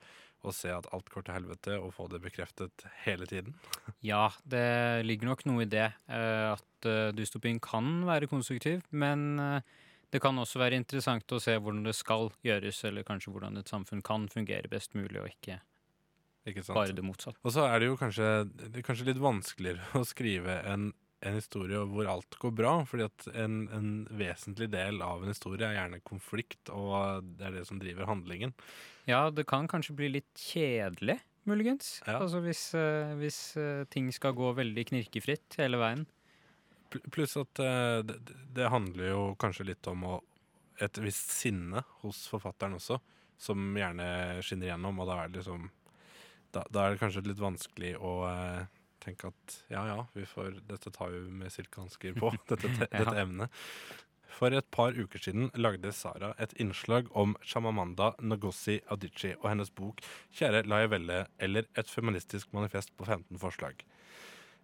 å se at alt går til helvete, og få det bekreftet hele tiden. <laughs> Ja, det ligger nok noe i det. At dystopien kan være konstruktiv, men det kan også være interessant å se hvordan det skal gjøres, eller kanskje hvordan et samfunn kan fungere best mulig, og ikke Ikke sant? bare det motsatte. Og så er det jo kanskje, det kanskje litt vanskeligere <laughs> å skrive en, en historie hvor alt går bra, fordi at en, en vesentlig del av en historie er gjerne konflikt, og det er det som driver handlingen. Ja, det kan kanskje bli litt kjedelig, muligens. Ja. Altså hvis, eh, hvis eh, ting skal gå veldig knirkefritt hele veien. Pl- Pluss at eh, det, det handler jo kanskje litt om å, et visst sinne hos forfatteren også, som gjerne skinner gjennom, og da er det liksom Da, da er det kanskje litt vanskelig å eh, tenke at ja ja, vi får, dette tar vi med silkehansker på, <laughs> dette, te, Ja. dette emnet. For et par uker siden lagde Sara et innslag om Shamamanda Ngozi Adichie og hennes bok 'Kjære Laivelle' eller 'Et feministisk manifest på 15 forslag'.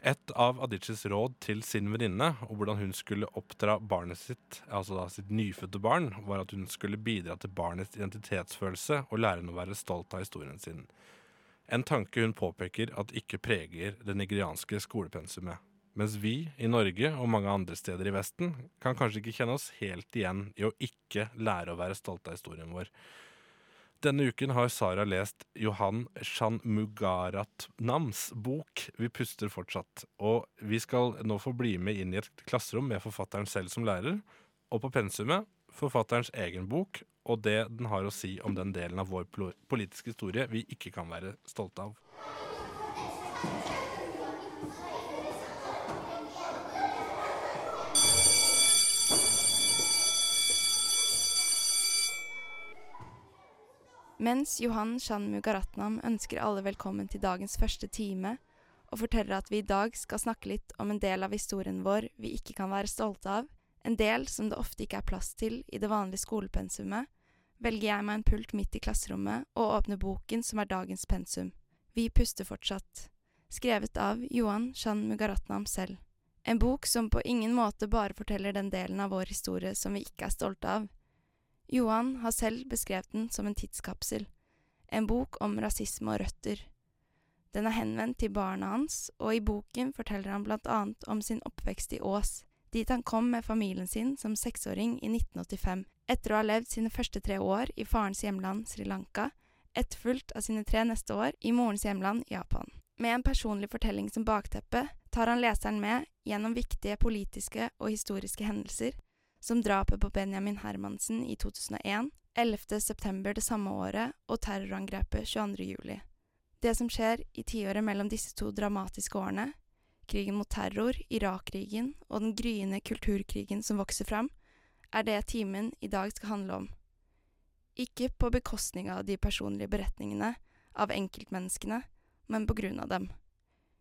Et av Adichis råd til sin venninne og hvordan hun skulle oppdra barnet sitt, altså da sitt nyfødte barn, var at hun skulle bidra til barnets identitetsfølelse og lære henne å være stolt av historien sin. En tanke hun påpeker at ikke preger det nigerianske skolepensumet. Mens vi i Norge og mange andre steder i Vesten kan kanskje ikke kjenne oss helt igjen i å ikke lære å være stolte av historien vår. Denne uken har Sara lest Johan Shanmugaratnams bok 'Vi puster fortsatt'. Og vi skal nå få bli med inn i et klasserom med forfatteren selv som lærer. Og på pensumet forfatterens egen bok og det den har å si om den delen av vår politiske historie vi ikke kan være stolte av. Mens Johan Chan Mugaratnam ønsker alle velkommen til dagens første time, og forteller at vi i dag skal snakke litt om en del av historien vår vi ikke kan være stolte av, en del som det ofte ikke er plass til i det vanlige skolepensumet, velger jeg meg en pult midt i klasserommet og åpner boken som er dagens pensum. Vi puster fortsatt. Skrevet av Johan Chan Mugaratnam selv. En bok som på ingen måte bare forteller den delen av vår historie som vi ikke er stolte av. Johan har selv beskrevet den som en tidskapsel, en bok om rasisme og røtter. Den er henvendt til barna hans, og i boken forteller han blant annet om sin oppvekst i Ås, dit han kom med familien sin som seksåring i 1985, etter å ha levd sine første tre år i farens hjemland Sri Lanka, etterfulgt av sine tre neste år i morens hjemland Japan. Med en personlig fortelling som bakteppe tar han leseren med gjennom viktige politiske og historiske hendelser, som drapet på Benjamin Hermansen i 2001, 11. september det samme året og terrorangrepet 22. juli. Det som skjer i tiåret mellom disse to dramatiske årene, krigen mot terror, Irak-krigen og den gryende kulturkrigen som vokser fram, er det timen i dag skal handle om. Ikke på bekostning av de personlige beretningene, av enkeltmenneskene, men på grunn av dem.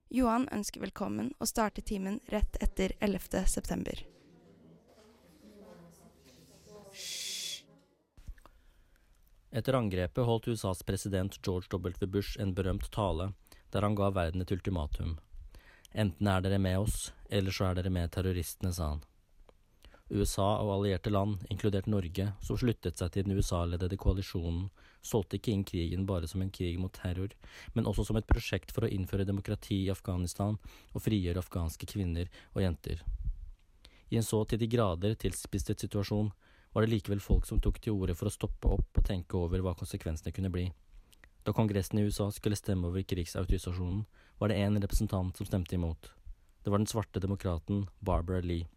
Johan ønsker velkommen og starter timen rett etter 11. september. Etter angrepet holdt USAs president George W. Bush en berømt tale der han ga verden et ultimatum. Enten er dere med oss, eller så er dere med terroristene, sa han. USA og allierte land, inkludert Norge, som sluttet seg til den USA-ledede koalisjonen, solgte ikke inn krigen bare som en krig mot terror, men også som et prosjekt for å innføre demokrati i Afghanistan og frigjøre afghanske kvinner og jenter. I en så til de grader tilspisset situasjon var det likevel folk som tok til orde for å stoppe opp og tenke over hva konsekvensene kunne bli. Da Kongressen i USA skulle stemme over krigsautorisasjonen, var det én representant som stemte imot. Det var den svarte demokraten Barbara Lee.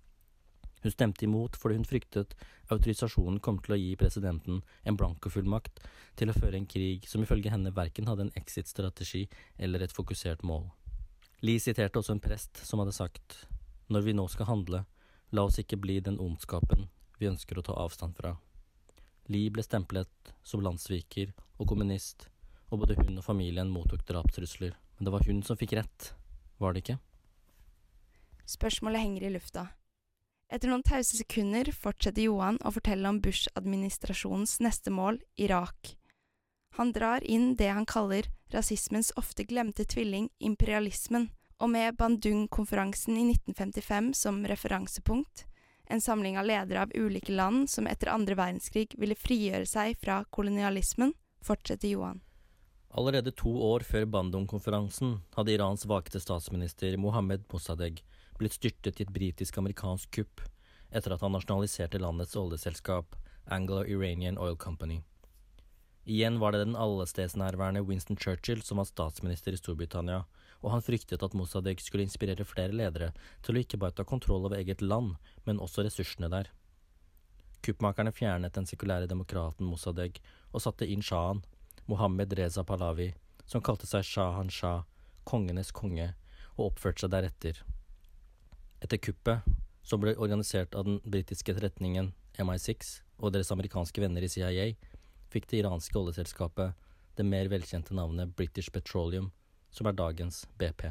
Hun stemte imot fordi hun fryktet autorisasjonen kom til å gi presidenten en blankofullmakt til å føre en krig som ifølge henne verken hadde en exit-strategi eller et fokusert mål. Lee siterte også en prest som hadde sagt, Når vi nå skal handle, la oss ikke bli den ondskapen vi ønsker å ta avstand fra. Lie ble stemplet som landssviker og kommunist, og både hun og familien mottok drapstrusler. Men det var hun som fikk rett, var det ikke? Spørsmålet henger i lufta. Etter noen tause sekunder fortsetter Johan å fortelle om Bush-administrasjonens neste mål, Irak. Han drar inn det han kaller rasismens ofte glemte tvilling, imperialismen, og med Bandung-konferansen i 1955 som referansepunkt, en samling av ledere av ulike land som etter andre verdenskrig ville frigjøre seg fra kolonialismen, fortsetter Johan. Allerede to år før Bandung-konferansen hadde Irans vakte statsminister Mohammed Mossadegh blitt styrtet i et britisk-amerikansk kupp etter at han nasjonaliserte landets oljeselskap Anglo-Iranian Oil Company. Igjen var det den allestedsnærværende Winston Churchill som var statsminister i Storbritannia, og han fryktet at Mossadegh skulle inspirere flere ledere til å ikke bare ta kontroll over eget land, men også ressursene der. Kuppmakerne fjernet den sekulære demokraten Mossadegh og satte inn sjahen, Mohammed Reza Pahlavi, som kalte seg Shahan Shah, kongenes konge, og oppførte seg deretter. Etter kuppet, som ble organisert av den britiske etterretningen MI6 og deres amerikanske venner i CIA, fikk det iranske oljeselskapet det mer velkjente navnet British Petroleum, som er dagens BP.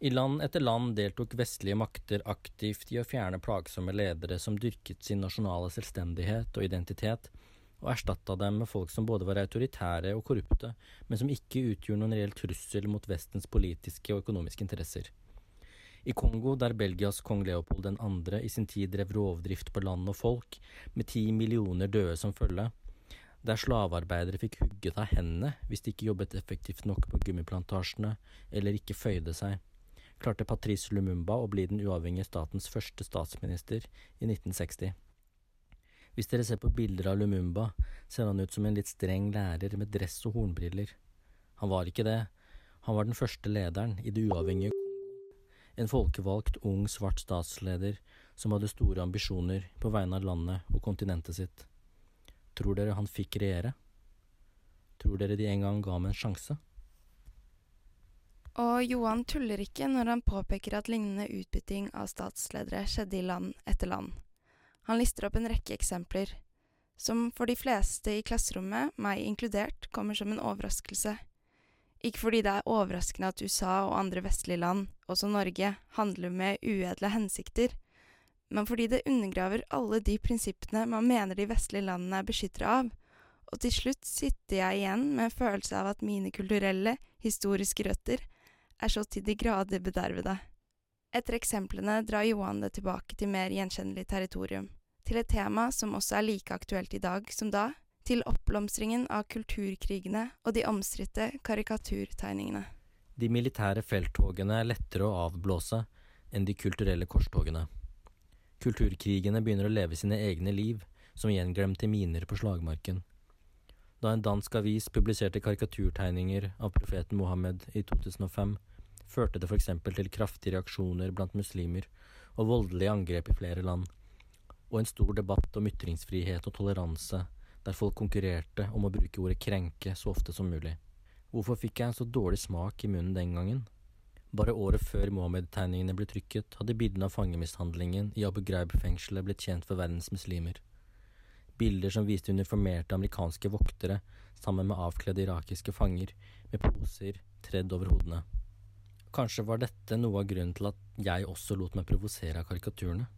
I land etter land deltok vestlige makter aktivt i å fjerne plagsomme ledere som dyrket sin nasjonale selvstendighet og identitet, og erstatta dem med folk som både var autoritære og korrupte, men som ikke utgjorde noen reell trussel mot Vestens politiske og økonomiske interesser. I Kongo, der Belgias kong Leopold 2. i sin tid drev rovdrift på land og folk, med ti millioner døde som følge, der slavearbeidere fikk hugget av hendene hvis de ikke jobbet effektivt nok på gummiplantasjene eller ikke føyde seg, klarte Patrice Lumumba å bli den uavhengige statens første statsminister i 1960. Hvis dere ser på bilder av Lumumba, ser han ut som en litt streng lærer med dress og hornbriller. Han var ikke det, han var den første lederen i det uavhengige en folkevalgt, ung, svart statsleder som hadde store ambisjoner på vegne av landet og kontinentet sitt. Tror dere han fikk regjere? Tror dere de en gang ga ham en sjanse? Og Johan tuller ikke når han påpeker at lignende utbytting av statsledere skjedde i land etter land. Han lister opp en rekke eksempler, som for de fleste i klasserommet, meg inkludert, kommer som en overraskelse. Ikke fordi det er overraskende at USA og andre vestlige land, også Norge, handler med uedle hensikter, men fordi det undergraver alle de prinsippene man mener de vestlige landene er beskyttere av, og til slutt sitter jeg igjen med en følelse av at mine kulturelle, historiske røtter er så til de grader bedervede. Etter eksemplene drar Johan det tilbake til mer gjenkjennelig territorium, til et tema som også er like aktuelt i dag som da, til oppblomstringen av kulturkrigene og de omstridte karikaturtegningene. De militære felttogene er lettere å avblåse enn de kulturelle korstogene. Kulturkrigene begynner å leve sine egne liv, som gjenglemte miner på slagmarken. Da en dansk avis publiserte karikaturtegninger av profeten Mohammed i 2005, førte det f.eks. til kraftige reaksjoner blant muslimer og voldelige angrep i flere land, og en stor debatt om ytringsfrihet og toleranse, der folk konkurrerte om å bruke ordet krenke så ofte som mulig. Hvorfor fikk jeg en så dårlig smak i munnen den gangen? Bare året før Mohammed-tegningene ble trykket, hadde bildene av fangemishandlingen i Abu Ghraib-fengselet blitt kjent for verdens muslimer. Bilder som viste uniformerte amerikanske voktere sammen med avkledde irakiske fanger, med poser tredd over hodene. Kanskje var dette noe av grunnen til at jeg også lot meg provosere av karikaturene?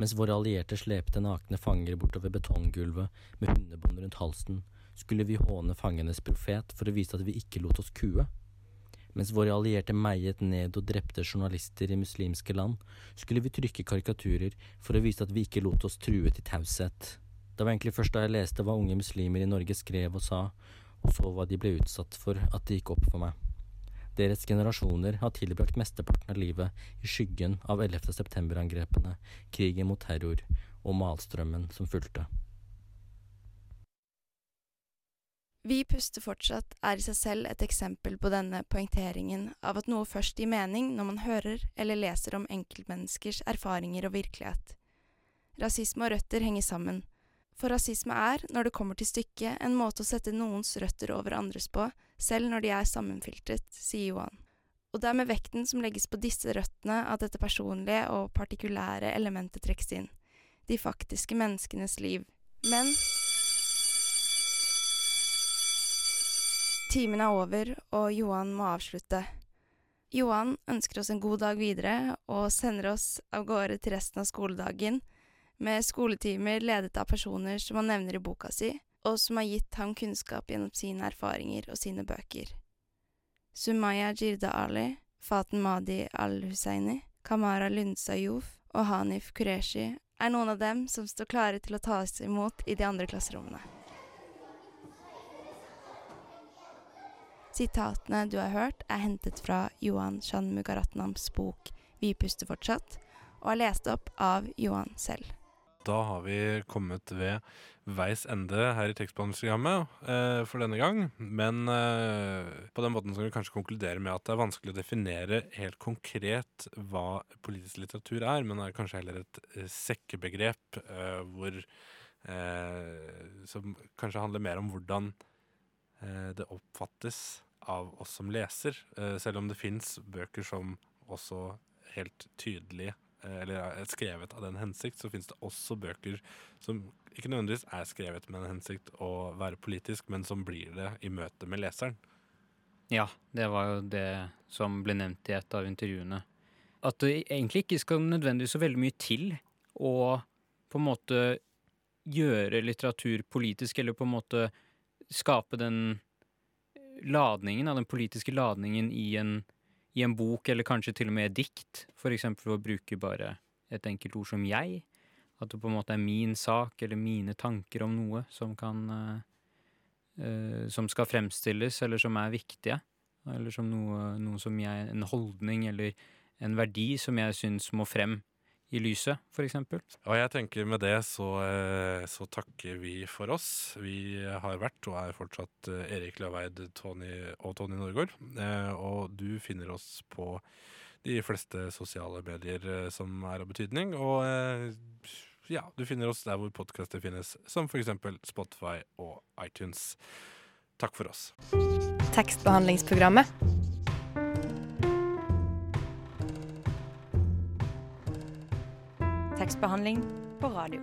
Mens våre allierte slepte nakne fanger bortover betonggulvet med hundebånd rundt halsen, skulle vi håne fangenes profet for å vise at vi ikke lot oss kue? Mens våre allierte meiet ned og drepte journalister i muslimske land, skulle vi trykke karikaturer for å vise at vi ikke lot oss true til taushet. Det var egentlig først da jeg leste hva unge muslimer i Norge skrev og sa, og så hva de ble utsatt for, at det gikk opp for meg. Deres generasjoner har tilbrakt mesteparten av livet i skyggen av 11. september-angrepene, krigen mot terror og malstrømmen som fulgte. Vi puster fortsatt er i seg selv et eksempel på denne poengteringen av at noe først gir mening når man hører eller leser om enkeltmenneskers erfaringer og virkelighet. Rasisme og røtter henger sammen, for rasisme er, når det kommer til stykket, en måte å sette noens røtter over andres på, selv når de er sammenfiltret, sier Johan. Og det er med vekten som legges på disse røttene at dette personlige og partikulære elementet trekkes inn, de faktiske menneskenes liv. Men Timen er over, og Johan må avslutte. Johan ønsker oss en god dag videre, og sender oss av gårde til resten av skoledagen, med skoletimer ledet av personer som han nevner i boka si, og som har gitt ham kunnskap gjennom sine erfaringer og sine bøker. Sumaya Jirda Ali, Faten Madi al-Husseini, Kamara Lundsayouf og Hanif Qureshi er noen av dem som står klare til å tas imot i de andre klasserommene. Sitatene du har hørt, er hentet fra Johan Shanmugaratnams bok Vi puster fortsatt, og er lest opp av Johan selv. Da har vi kommet ved veis ende her i tekstbehandlingsprogrammet eh, for denne gang. Men eh, på den måten skal vi kanskje konkludere med at det er vanskelig å definere helt konkret hva politisk litteratur er, men det er kanskje heller et eh, sekkebegrep eh, hvor eh, Som kanskje handler mer om hvordan eh, det oppfattes av oss som leser. selv om det fins bøker som også helt tydelig eller er skrevet av den hensikt, så fins det også bøker som ikke nødvendigvis er skrevet med en hensikt å være politisk, men som blir det i møte med leseren. Ja, det var jo det som ble nevnt i et av intervjuene. At det egentlig ikke skal nødvendigvis så veldig mye til å på en måte gjøre litteratur politisk, eller på en måte skape den ladningen, den politiske ladningen i en, i en bok, eller kanskje til og med dikt. For eksempel å bruke bare et enkelt ord som jeg. At det på en måte er min sak eller mine tanker om noe som kan uh, Som skal fremstilles, eller som er viktige. Eller som noe, noe som jeg En holdning eller en verdi som jeg syns må frem i lyset, f.eks. Og jeg tenker med det så, så, takker vi for oss. Vi har vært og er fortsatt Erik Laveid Tony, og Tony Norgård. Og du finner oss på de fleste sosiale medier som er av betydning. Og ja, du finner oss der hvor podkaster finnes, som f.eks. Spotify og iTunes. Takk for oss. Tekstbehandlingsprogrammet. Tekstbehandling på radio.